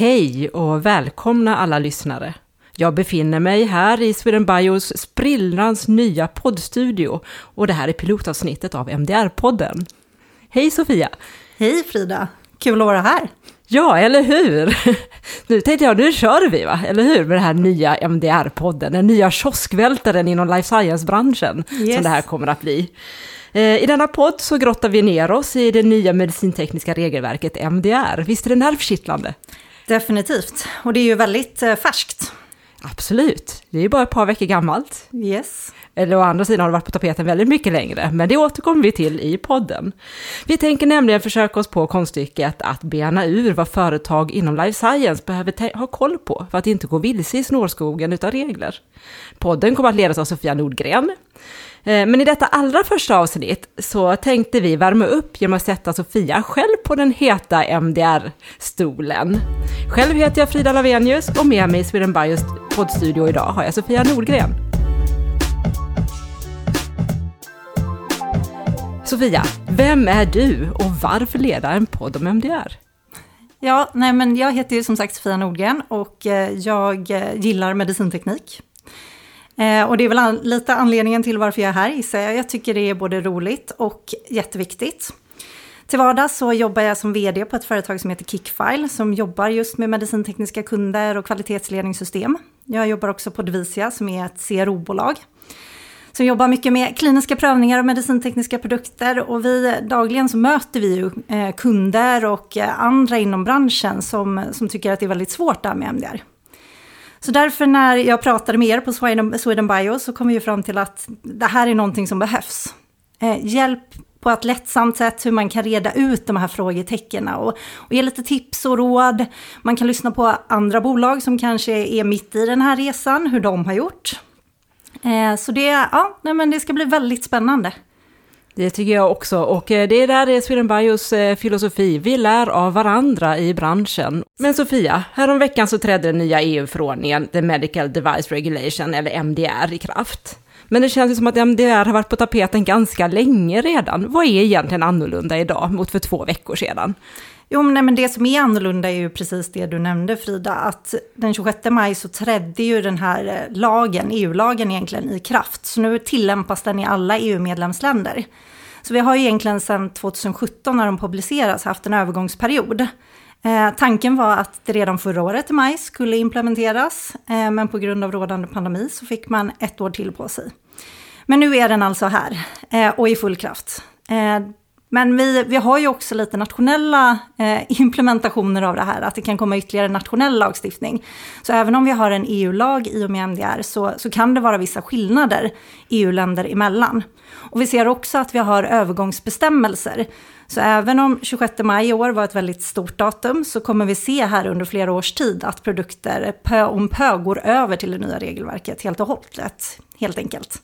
Hej och välkomna alla lyssnare. Jag befinner mig här i Sweden Bios sprillrans nya poddstudio och det här är pilotavsnittet av MDR-podden. Hej Sofia! Hej Frida! Kul att vara här! Ja, eller hur? Nu tänkte jag, nu kör vi va, eller hur? Med den här nya MDR-podden, den nya kioskvältaren inom life science-branschen Yes. som det här kommer att bli. Eh, I denna podd så grottar vi ner oss i det nya medicintekniska regelverket MDR. Visst är det nervkittlande? Definitivt. Och det är ju väldigt eh, färskt. Absolut, det är ju bara ett par veckor gammalt. Yes. Eller å andra sidan har det varit på tapeten väldigt mycket längre, men det återkommer vi till i podden. Vi tänker nämligen försöka oss på konststycket att bena ur vad företag inom life science behöver ha koll på för att inte gå vilse i snårskogen utav regler. Podden kommer att ledas av Sofia Nordgren. Eh, men i detta allra första avsnitt så tänkte vi värma upp genom att sätta Sofia själv på den heta MDR-stolen. Själv heter jag Frida Lavenius och med mig i Sweden Bios poddstudio idag har jag Sofia Nordgren. Sofia, vem är du och varför leda en podd om MDR? Ja, nej men jag heter ju som sagt Sofia Nordgren och eh, jag eh, gillar medicinteknik. Eh, Och det är väl an- lite anledningen till varför jag är här gissar jag. Jag tycker det är både roligt och jätteviktigt. Till vardags så jobbar jag som vd på ett företag som heter Kickfile som jobbar just med medicintekniska kunder och kvalitetsledningssystem. Jag jobbar också på Devisia som är ett CRO-bolag som jobbar mycket med kliniska prövningar och medicintekniska produkter och vi dagligen så möter vi ju eh, kunder och eh, andra inom branschen som, som tycker att det är väldigt svårt där med MDR. Så därför när jag pratade med er på Sweden, Sweden Bio så kom vi ju fram till att det här är någonting som behövs. Eh, hjälp på ett lättsamt sätt hur man kan reda ut de här frågetecknen och, och ge lite tips och råd. Man kan lyssna på andra bolag som kanske är mitt i den här resan, hur de har gjort. Eh, så det, ja, nej, men det ska bli väldigt spännande. Det tycker jag också, och eh, det är där det är Sweden Bios eh, filosofi. Vi lär av varandra i branschen. Men Sofia, häromveckan så trädde den nya EU-förordningen, The Medical Device Regulation, eller MDR, i kraft. Men det känns ju som att MDR har varit på tapeten ganska länge redan. Vad är egentligen annorlunda idag mot för två veckor sedan? Jo, men, nej, men det som är annorlunda är ju precis det du nämnde Frida, att den 26 maj så trädde ju den här eh, lagen, EU-lagen egentligen, i kraft. Så nu tillämpas den i alla EU-medlemsländer. Så vi har ju egentligen sedan 2017 när de publiceras haft en övergångsperiod. Eh, tanken var att det redan förra året i maj skulle implementeras, eh, men på grund av rådande pandemi så fick man ett år till på sig. Men nu är den alltså här eh, och i full kraft. Eh, men vi, vi har ju också lite nationella eh, implementationer av det här, att det kan komma ytterligare nationell lagstiftning. Så även om vi har en EU-lag i och med MDR så, så kan det vara vissa skillnader EU-länder emellan. Och vi ser också att vi har övergångsbestämmelser. Så även om 26 maj i år var ett väldigt stort datum så kommer vi se här under flera års tid att produkter pö om pö går över till det nya regelverket helt och hållet, helt enkelt.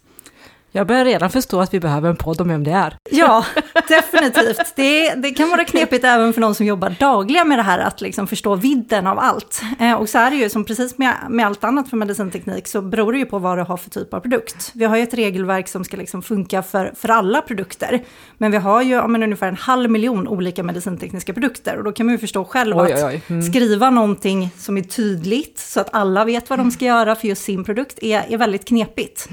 Jag börjar redan förstå att vi behöver en podd om MDR. Ja, definitivt. Det, det kan vara knepigt även för någon som jobbar dagligen med det här, att liksom förstå vidden av allt. Eh, och så är det ju, som precis med, med allt annat för medicinteknik, så beror det ju på vad du har för typ av produkt. Vi har ju ett regelverk som ska liksom funka för, för alla produkter. Men vi har ju ja, men ungefär en halv miljon olika medicintekniska produkter. Och då kan man ju förstå själv Oj, att oj, oj. Mm. skriva någonting som är tydligt, så att alla vet vad de ska göra för just sin produkt, är, är väldigt knepigt.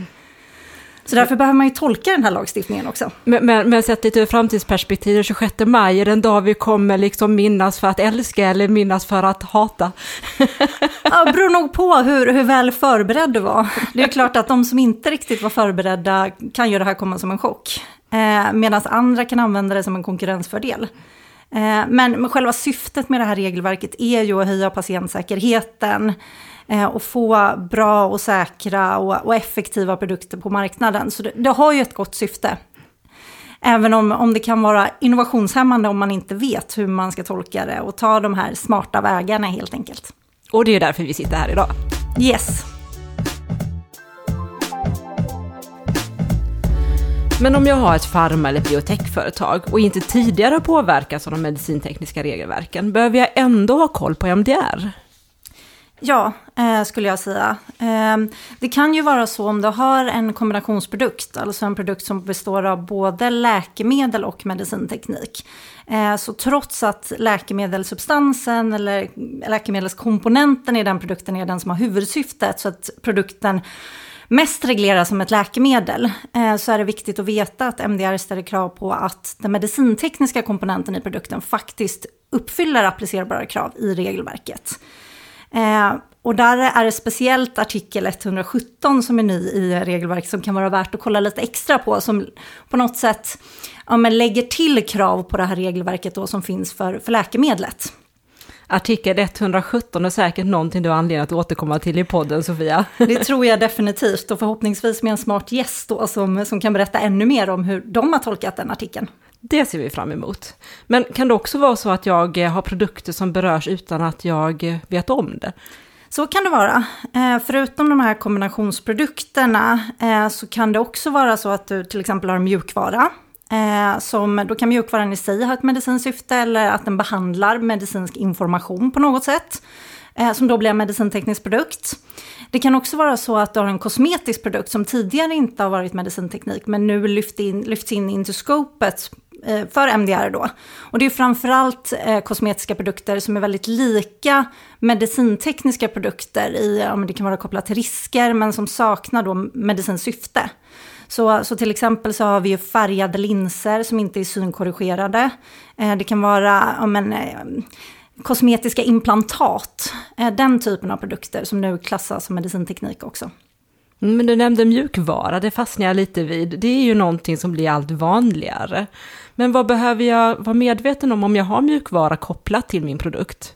Så därför behöver man ju tolka den här lagstiftningen också. Men, men, men sett lite ur framtidsperspektiv, den 26 maj är den dag vi kommer liksom minnas för att älska eller minnas för att hata. Ja, beror nog på hur, hur väl förberedd du var. Det är klart att de som inte riktigt var förberedda kan ju det här komma som en chock. Eh, Medan andra kan använda det som en konkurrensfördel. Eh, men, själva syftet med det här regelverket är ju att höja patientsäkerheten eh, och få bra och säkra och, effektiva produkter på marknaden. Så det, har ju ett gott syfte. Även om, om det kan vara innovationshämmande om man inte vet hur man ska tolka det och ta de här smarta vägarna helt enkelt. Och det är därför vi sitter här idag. Yes. Men om jag har ett farma eller biotechföretag och inte tidigare har påverkats av de medicintekniska regelverken, behöver jag ändå ha koll på MDR? Ja, eh, skulle jag säga. Eh, det kan ju vara så om du har en kombinationsprodukt, alltså en produkt som består av både läkemedel och medicinteknik. Eh, så trots att läkemedelssubstansen eller läkemedelskomponenten i den produkten är den som har huvudsyftet, så att produkten mest regleras som ett läkemedel, eh, så är det viktigt att veta att MDR ställer krav på att den medicintekniska komponenten i produkten faktiskt uppfyller applicerbara krav i regelverket. Eh, och där är det speciellt artikel 117 som är ny i regelverket som kan vara värt att kolla lite extra på, som på något sätt ja, men lägger till krav på det här regelverket då som finns för, för läkemedlet. Artikel 117 är säkert någonting du har anledning att återkomma till i podden, Sofia. Det tror jag definitivt, och förhoppningsvis med en smart gäst då, som, som kan berätta ännu mer om hur de har tolkat den artikeln. Det ser vi fram emot. Men kan det också vara så att jag har produkter som berörs utan att jag vet om det? Så kan det vara. Eh, förutom de här kombinationsprodukterna eh, så kan det också vara så att du till exempel har mjukvara. Eh, som, då kan mjukvaran i sig ha ett medicinskt syfte eller att den behandlar medicinsk information på något sätt. Eh, som då blir en medicinteknisk produkt. Det kan också vara så att du har en kosmetisk produkt som tidigare inte har varit medicinteknik men nu lyft in, lyfts in into scopet Eh, för MDR då. Och det är framförallt eh, kosmetiska produkter som är väldigt lika medicintekniska produkter i, ja, det kan vara kopplat till risker, men som saknar då medicinsyfte. Så, så till exempel så har vi ju färgade linser som inte är synkorrigerade. Eh, det kan vara ja, men, eh, kosmetiska implantat, eh, den typen av produkter som nu klassas som medicinteknik också. Mm, men du nämnde mjukvara, det fastnar jag lite vid. Det är ju någonting som blir allt vanligare. Men vad behöver jag vara medveten om om jag har mjukvara kopplat till min produkt?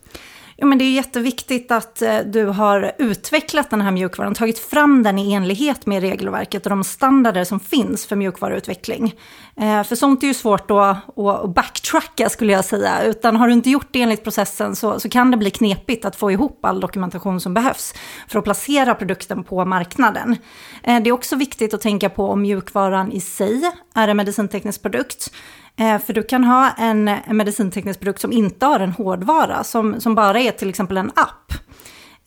Jo, men det är jätteviktigt att eh, du har utvecklat den här mjukvaran, tagit fram den i enlighet med regelverket och de standarder som finns för mjukvaruutveckling. Eh, för sånt är ju svårt att backtracka skulle jag säga, utan har du inte gjort det enligt processen så, så kan det bli knepigt att få ihop all dokumentation som behövs för att placera produkten på marknaden. Eh, det är också viktigt att tänka på om mjukvaran i sig är en medicinteknisk produkt. Eh, för du kan ha en, en medicinteknisk produkt som inte har en hårdvara, som, som bara är till exempel en app.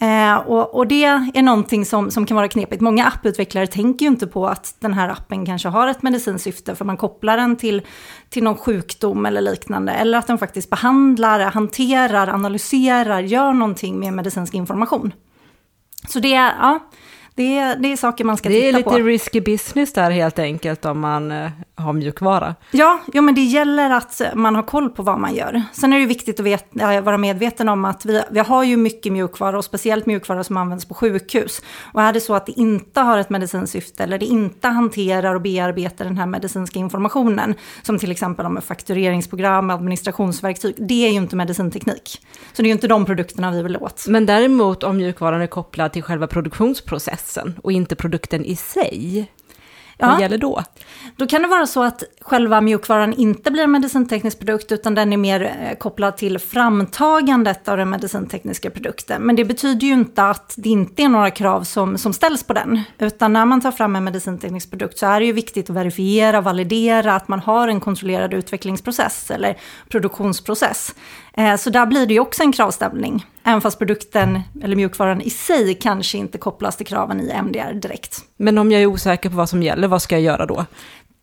Eh, och, och, det är någonting som, som kan vara knepigt. Många apputvecklare tänker ju inte på att den här appen kanske har ett medicinsyfte, för man kopplar den till, till någon sjukdom eller liknande. Eller att den faktiskt behandlar, hanterar, analyserar, gör någonting med medicinsk information. Så det, ja, det är, det är saker man ska titta på. Det är lite risky business där helt enkelt om man eh, har mjukvara. Ja, jo, men det gäller att man har koll på vad man gör. Sen är det viktigt att veta, vara medveten om att vi, vi har ju mycket mjukvara och speciellt mjukvara som används på sjukhus. Och är det så att det inte har ett medicinsyfte eller det inte hanterar och bearbetar den här medicinska informationen, som till exempel om faktureringsprogram, administrationsverktyg, det är ju inte medicinteknik. Så det är ju inte de produkterna vi vill åt. Men däremot om mjukvaran är kopplad till själva produktionsprocessen och inte produkten i sig, vad ja. gäller då? Då kan det vara så att själva mjukvaran inte blir en medicinteknisk produkt, utan den är mer eh, kopplad till framtagandet av den medicintekniska produkten. Men det betyder ju inte att det inte är några krav som, som ställs på den. Utan när man tar fram en medicinteknisk produkt så är det ju viktigt att verifiera, validera att man har en kontrollerad utvecklingsprocess eller produktionsprocess. Eh, så där blir det ju också en kravställning, även fast produkten eller mjukvaran i sig kanske inte kopplas till kraven i MDR direkt. Men om jag är osäker på vad som gäller, vad ska jag göra då?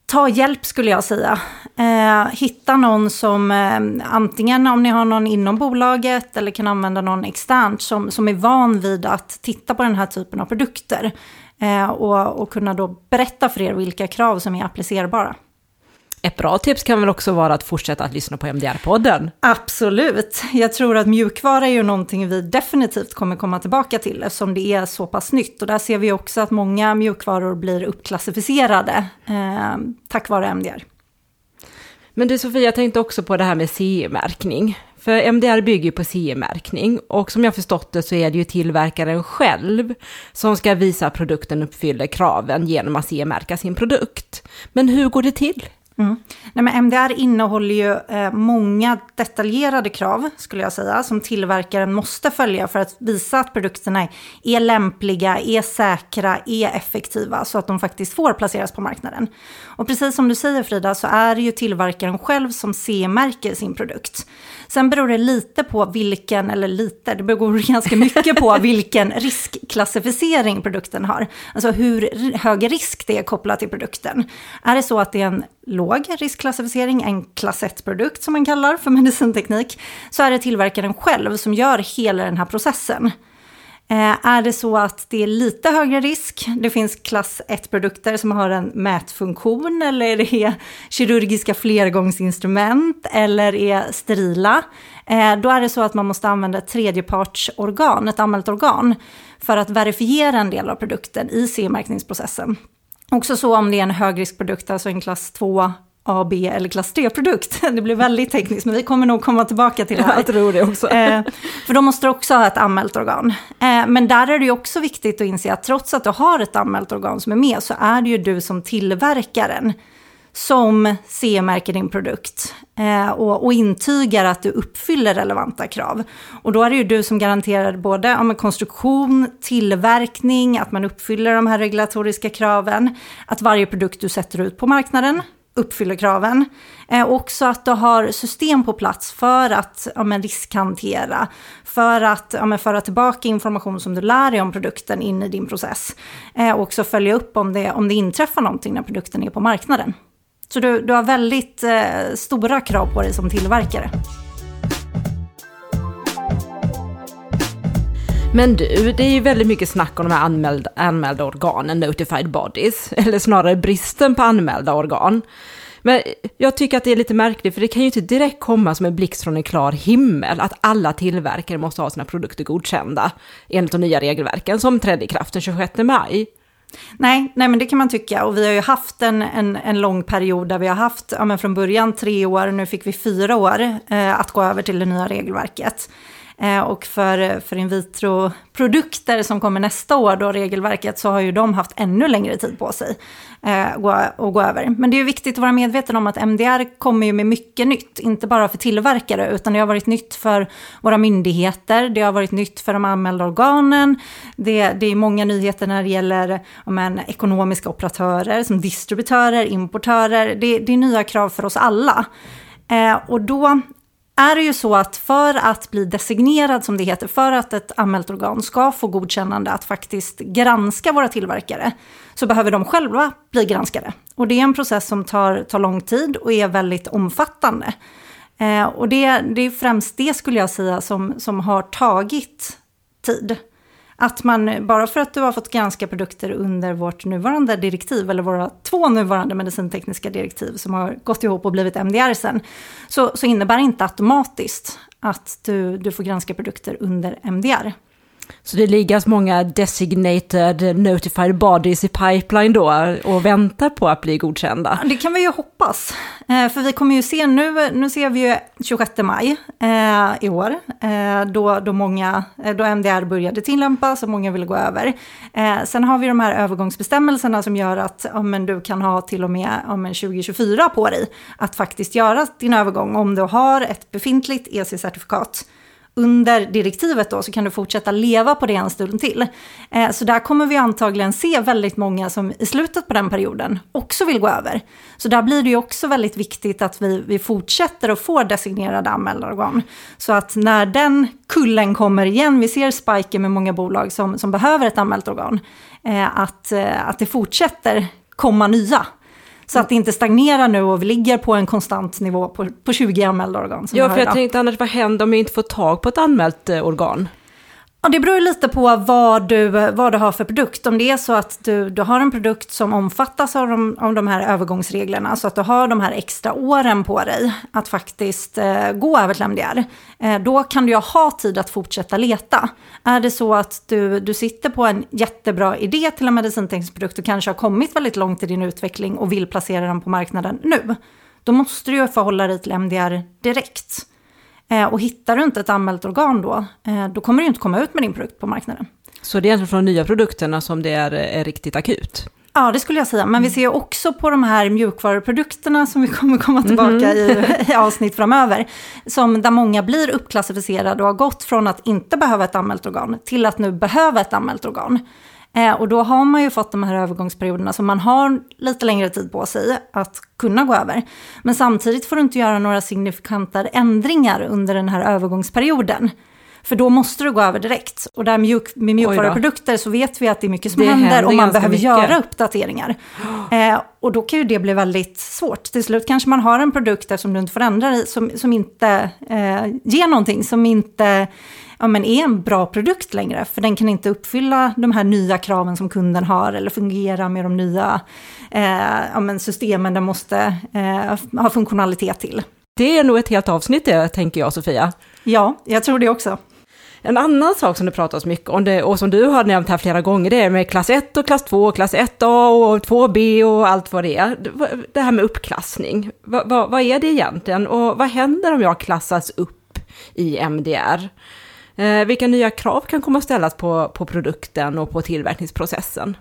Ta hjälp skulle jag säga. Eh, hitta någon som, eh, antingen om ni har någon inom bolaget eller kan använda någon externt som, som är van vid att titta på den här typen av produkter. Eh, och, och kunna då berätta för er vilka krav som är applicerbara. Ett bra tips kan väl också vara att fortsätta att lyssna på MDR-podden? Absolut. Jag tror att mjukvara är ju någonting vi definitivt kommer komma tillbaka till eftersom det är så pass nytt. Och där ser vi också att många mjukvaror blir uppklassificerade eh, tack vare MDR. Men du Sofia, jag tänkte också på det här med CE-märkning. För MDR bygger på CE-märkning och som jag förstått det så är det ju tillverkaren själv som ska visa att produkten uppfyller kraven genom att CE-märka sin produkt. Men hur går det till? Mm. Nej, men MDR innehåller ju eh, många detaljerade krav, skulle jag säga, som tillverkaren måste följa för att visa att produkterna är lämpliga, är säkra, är effektiva, så att de faktiskt får placeras på marknaden. Och precis som du säger Frida, så är det ju tillverkaren själv som CE-märker sin produkt. Sen beror det lite på vilken, eller lite, det beror ganska mycket på vilken riskklassificering produkten har. Alltså hur hög risk det är kopplat till produkten. Är det så att det är en låg riskklassificering, en klass 1-produkt som man kallar för medicinteknik, så är det tillverkaren själv som gör hela den här processen. Eh, är det så att det är lite högre risk, det finns klass 1-produkter som har en mätfunktion eller det kirurgiska flergångsinstrument eller är sterila, eh, då är det så att man måste använda ett tredjepartsorgan, ett anmält organ, för att verifiera en del av produkten i CE-märkningsprocessen. Också så om det är en högriskprodukt, alltså en klass 2 A, B eller klass 3-produkt. Det blir väldigt tekniskt, men vi kommer nog komma tillbaka till det här. Jag tror det också. Eh, för då måste du också ha ett anmält organ. Eh, men där är det ju också viktigt att inse att trots att du har ett anmält organ som är med, så är det ju du som tillverkaren som CE-märker din produkt eh, och, och, intygar att du uppfyller relevanta krav. Och då är det ju du som garanterar både ja, konstruktion, tillverkning, att man uppfyller de här regulatoriska kraven, att varje produkt du sätter ut på marknaden uppfyller kraven. Eh, också att du har system på plats för att ja, men riskhantera, för att ja, men föra tillbaka information som du lär dig om produkten in i din process. Eh, och också följa upp om det, om det inträffar någonting när produkten är på marknaden. Så du, du har väldigt eh, stora krav på dig som tillverkare. Men du, det är ju väldigt mycket snack om de här anmälda, anmälda organen, notified bodies, eller snarare bristen på anmälda organ. Men jag tycker att det är lite märkligt, för det kan ju inte direkt komma som en blixt från en klar himmel att alla tillverkare måste ha sina produkter godkända enligt de nya regelverken som trädde i kraft den 26 maj. Nej, nej, men det kan man tycka. Och vi har ju haft en, en, en lång period där vi har haft, ja, men från början tre år, nu fick vi fyra år eh, att gå över till det nya regelverket. Eh, och för, för in vitro-produkter som kommer nästa år, då regelverket, så har ju de haft ännu längre tid på sig eh, att gå över. Men det är ju viktigt att vara medveten om att MDR kommer ju med mycket nytt, inte bara för tillverkare, utan det har varit nytt för våra myndigheter, det har varit nytt för de anmälda organen, det, det är många nyheter när det gäller men, ekonomiska operatörer, som distributörer, importörer, det, det är nya krav för oss alla. Eh, och då är det ju så att för att bli designerad, som det heter, för att ett anmält organ ska få godkännande att faktiskt granska våra tillverkare, så behöver de själva bli granskade. Och det är en process som tar, tar lång tid och är väldigt omfattande. Eh, och det, det är främst det, skulle jag säga, som, som har tagit tid. Att man, bara för att du har fått granska produkter under vårt nuvarande direktiv, eller våra två nuvarande medicintekniska direktiv som har gått ihop och blivit MDR sen, så, så innebär inte automatiskt att du, du får granska produkter under MDR. Så det ligger många designated notified bodies i pipeline då och väntar på att bli godkända? Det kan vi ju hoppas. Eh, för vi kommer ju se nu, nu ser vi ju 26 maj eh, i år, eh, då, då, många, då MDR började tillämpas och många ville gå över. Sen har vi de här övergångsbestämmelserna som gör att ja, men du kan ha till och med ja, men 2024 på dig att faktiskt göra din övergång om du har ett befintligt EC-certifikat under direktivet då så kan du fortsätta leva på det en stund till. Eh, så där kommer vi antagligen se väldigt många som i slutet på den perioden också vill gå över. Så där blir det ju också väldigt viktigt att vi, vi fortsätter att få designerade anmälarorgan. Så att när den kullen kommer igen, vi ser spiken med många bolag som, som behöver ett anmält organ, eh, att, eh, att det fortsätter komma nya så att det inte stagnerar nu och vi ligger på en konstant nivå på, på 20 anmälda organ. Ja, för jag tänkte annars vad händer om vi inte får tag på ett anmält eh, organ? Ja, det beror lite på vad du, vad du har för produkt. Om det är så att du, du har en produkt som omfattas av de, av de här övergångsreglerna, så att du har de här extra åren på dig att faktiskt eh, gå över till MDR, eh, då kan du ju ha tid att fortsätta leta. Är det så att du, du sitter på en jättebra idé till en medicinteknisk produkt och kanske har kommit väldigt långt i din utveckling och vill placera den på marknaden nu, då måste du ju förhålla dig till MDR direkt. Eh, och hittar du inte ett anmält organ då, eh, då kommer du inte komma ut med din produkt på marknaden. Så det är egentligen från de nya produkterna som det är, är riktigt akut? Ja, det skulle jag säga. Men vi ser också på de här mjukvaruprodukterna som vi kommer komma tillbaka mm i, i, avsnitt framöver, som där många blir uppklassificerade och har gått från att inte behöva ett anmält organ till att nu behöva ett anmält organ. Eh, och då har man ju fått de här övergångsperioderna, så man har lite längre tid på sig att kunna gå över. Men samtidigt får du inte göra några signifikanta ändringar under den här övergångsperioden. För då måste du gå över direkt. Och där mjuk, med mjukvaruprodukter så vet vi att det är mycket som det händer, och man behöver mycket. göra uppdateringar. Eh, och då kan ju det bli väldigt svårt. Till slut kanske man har en produkt som du inte får ändra i, som, som inte eh, ger någonting, som inte ja, men är en bra produkt längre. För den kan inte uppfylla de här nya kraven som kunden har eller fungera med de nya eh, ja, men systemen den måste eh, ha funktionalitet till. Det är nog ett helt avsnitt det, tänker jag, Sofia. Ja, jag tror det också. En annan sak som det pratas mycket om, det, och som du har nämnt här flera gånger, det är med klass 1 och klass 2, klass 1A och 2B och allt vad det är. Det här med uppklassning, vad, vad, vad är det egentligen och vad händer om jag klassas upp i MDR? Eh, vilka nya krav kan komma att ställas på, på produkten och på tillverkningsprocessen?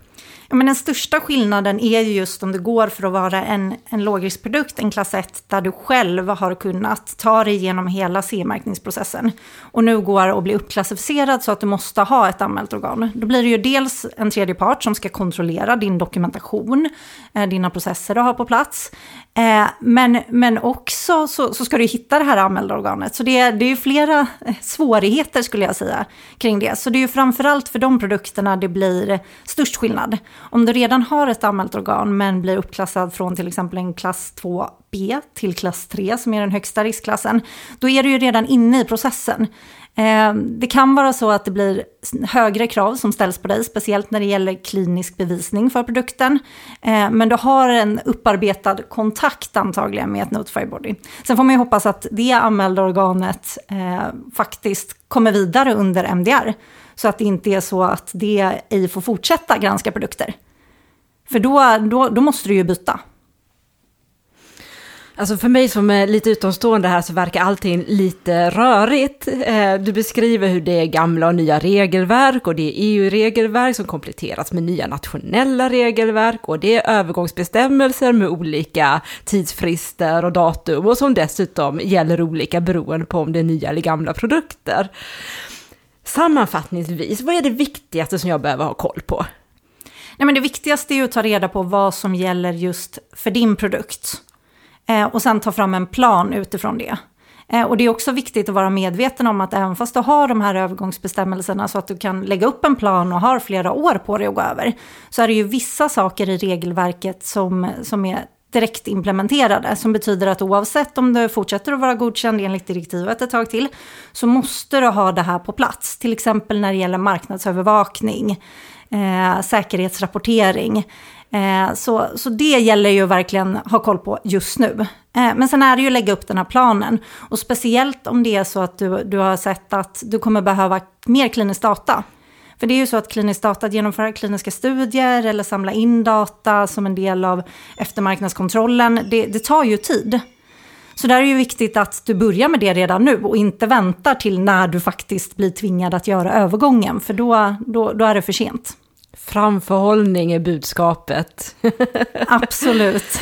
Ja, men den största skillnaden är ju just om det går för att vara en, en lågriskprodukt, en klass 1, där du själv har kunnat ta dig igenom hela CE-märkningsprocessen. Och nu går att bli uppklassificerad så att du måste ha ett anmält organ. Då blir det ju dels en tredje part som ska kontrollera din dokumentation, eh, dina processer du har på plats. Eh, men, men också så, så ska du hitta det här anmälda organet. Så det, det är ju flera eh, svårigheter skulle jag säga kring det. Så det är ju framförallt för de produkterna det blir störst skillnad. Om du redan har ett anmält organ men blir uppklassad från till exempel en klass 2B till klass 3 som är den högsta riskklassen, då är du ju redan inne i processen. Eh, det kan vara så att det blir högre krav som ställs på dig, speciellt när det gäller klinisk bevisning för produkten. Eh, men du har en upparbetad kontakt antagligen med ett Notify Body. Sen får man ju hoppas att det anmälda organet eh, faktiskt kommer vidare under MDR. Så att det inte är så att det ej får fortsätta granska produkter. För då, då, då måste du ju byta. Alltså för mig som är lite utomstående här så verkar allting lite rörigt. Eh, du beskriver hur det är gamla och nya regelverk och det är EU-regelverk som kompletteras med nya nationella regelverk och det är övergångsbestämmelser med olika tidsfrister och datum och som dessutom gäller olika beroende på om det är nya eller gamla produkter. Sammanfattningsvis, vad är det viktigaste som jag behöver ha koll på? Nej, men det viktigaste är att ta reda på vad som gäller just för din produkt. Eh, och sen ta fram en plan utifrån det. Eh, och det är också viktigt att vara medveten om att även fast du har de här övergångsbestämmelserna så att du kan lägga upp en plan och har flera år på dig att gå över, så är det ju vissa saker i regelverket som, som är direkt implementerade, som betyder att oavsett om du fortsätter att vara godkänd enligt direktivet ett tag till, så måste du ha det här på plats. Till exempel när det gäller marknadsövervakning, eh, säkerhetsrapportering. Eh, så, så det gäller ju verkligen att ha koll på just nu. Eh, men sen är det ju att lägga upp den här planen. Och speciellt om det är så att du, du har sett att du kommer behöva mer klinisk data. För det är ju så att klinisk data, att genomföra kliniska studier eller samla in data som en del av eftermarknadskontrollen, det, det tar ju tid. Så där är det ju viktigt att du börjar med det redan nu och inte väntar till när du faktiskt blir tvingad att göra övergången, för då, då, då är det för sent. Framförhållning är budskapet. Absolut.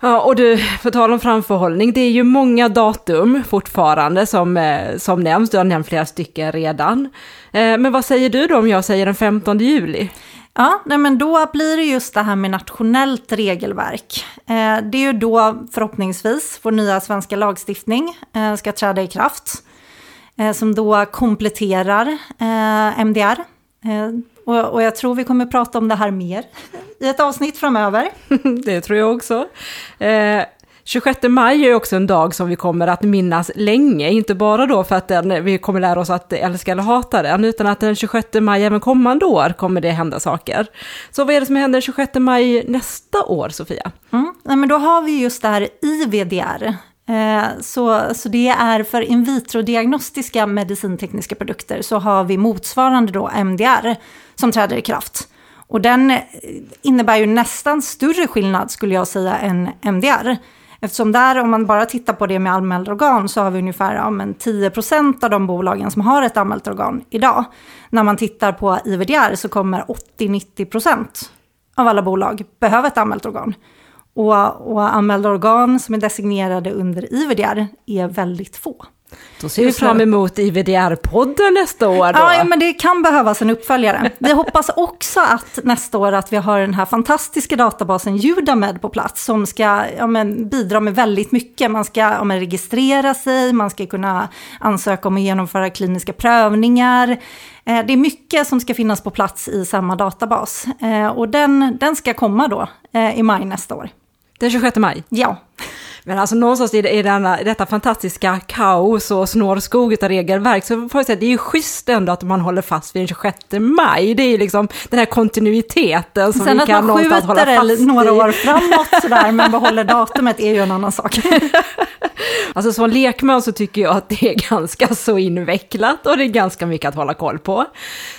ja, och du, på tal om framförhållning, det är ju många datum fortfarande som, eh, som nämns. Du har nämnt flera stycken redan. Eh, men vad säger du då om jag säger den 15 juli? Ja, nej men då blir det just det här med nationellt regelverk. Eh, det är ju då förhoppningsvis vår nya svenska lagstiftning ska träda i kraft. Som då kompletterar MDR och, och, jag tror vi kommer prata om det här mer i ett avsnitt framöver. det tror jag också. Eh, 26 maj är också en dag som vi kommer att minnas länge, inte bara då för att den, vi kommer lära oss att älska eller hata den, utan att den 26 maj även kommande år kommer det hända saker. Så vad är det som händer 26 maj nästa år, Sofia? Mm, nej, men då har vi just det här IVDR, Eh, så, så det är för in vitro-diagnostiska medicintekniska produkter så har vi motsvarande då MDR som träder i kraft. Och den eh, innebär ju nästan större skillnad skulle jag säga än MDR. Eftersom där, om man bara tittar på det med anmälda organ, så har vi ungefär ja, men 10% av de bolagen som har ett anmält organ idag. När man tittar på IVDR så kommer 80-90% av alla bolag behöva ett anmält organ. Och, och anmälda organ som är designerade under IVDR är väldigt få. Då ser vi fram emot IVDR-podden nästa år då. Ja, men det kan behövas en uppföljare. Vi hoppas också att nästa år att vi har den här fantastiska databasen Judamed på plats som ska ja, men, bidra med väldigt mycket. Man ska ja, men, registrera sig, man ska kunna ansöka om att genomföra kliniska prövningar. Eh, det är mycket som ska finnas på plats i samma databas. Eh, och den, den ska komma då eh, i maj nästa år. Den 26 maj? Ja. Men alltså någonstans i, i, denna, i detta fantastiska kaos och snårskog av regelverk så får jag säga att det är ju schysst ändå att man håller fast vid den 26 maj. Det är ju liksom den här kontinuiteten som Sen vi kan någonstans hålla fast skjuter några år framåt sådär men behåller datumet är ju en annan sak. alltså som lekman så tycker jag att det är ganska så invecklat och det är ganska mycket att hålla koll på.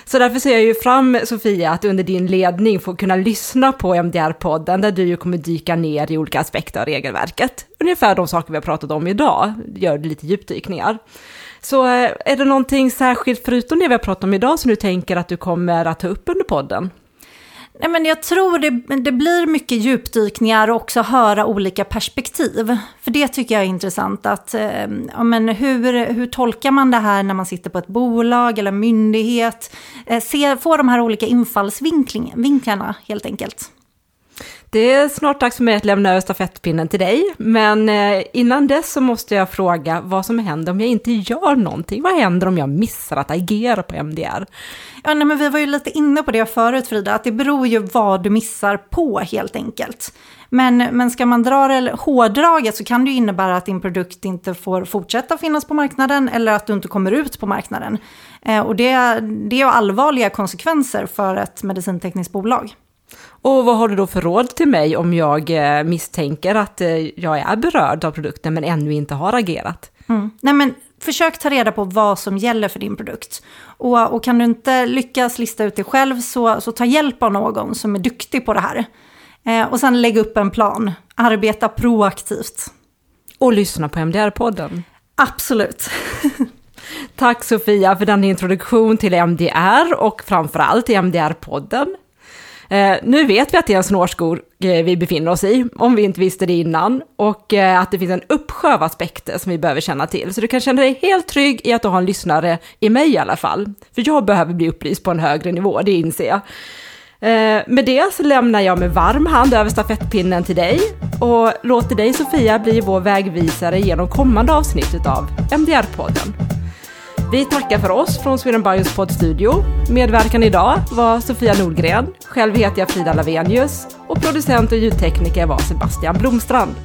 Så därför ser jag ju fram, Sofia, att under din ledning få kunna lyssna på MDR-podden där du ju kommer dyka ner i olika aspekter av regelverket ungefär de saker vi har pratat om idag, gör lite djupdykningar. Så eh, är det någonting särskilt förutom det vi har pratat om idag som du tänker att du kommer att ta upp under podden? Nej, men jag tror det, det blir mycket djupdykningar och också höra olika perspektiv. För det tycker jag är intressant. Att, eh, ja, men hur, hur tolkar man det här när man sitter på ett bolag eller myndighet? Eh, se, få de här olika infallsvinklarna helt enkelt. Det är snart dags för mig att lämna över stafettpinnen till dig, men eh, innan dess så måste jag fråga vad som händer om jag inte gör någonting. Vad händer om jag missar att agera på MDR? Ja, nej, men vi var ju lite inne på det förut Frida, att det beror ju vad du missar på helt enkelt. Men, men ska man dra det hårdraget så kan det ju innebära att din produkt inte får fortsätta finnas på marknaden eller att du inte kommer ut på marknaden. Eh, och det, det är allvarliga konsekvenser för ett medicintekniskt bolag. Och vad har du då för råd till mig om jag eh, misstänker att eh, jag är berörd av produkten men ännu inte har agerat? Mm. Nej, men försök ta reda på vad som gäller för din produkt. Och, och kan du inte lyckas lista ut det själv så, så ta hjälp av någon som är duktig på det här. Eh, och sen lägg upp en plan. Arbeta proaktivt. Och lyssna på MDR-podden. Absolut. Tack Sofia för den introduktion till MDR och framförallt MDR-podden. Eh, nu vet vi att det är en snårskog eh, vi befinner oss i, om vi inte visste det innan, och eh, att det finns en uppsjö av aspekter som vi behöver känna till. Så du kan känna dig helt trygg i att du har en lyssnare, i mig i alla fall. För jag behöver bli upplyst på en högre nivå, det inser jag. Eh, med det så lämnar jag med varm hand över stafettpinnen till dig och låter dig Sofia bli vår vägvisare genom kommande avsnitt av MDR-podden. Vi tackar för oss från Sweden Bios poddstudio. Medverkan idag var Sofia Nordgren. Själv heter jag Frida Lavenius och producent och ljudtekniker var Sebastian Blomstrand.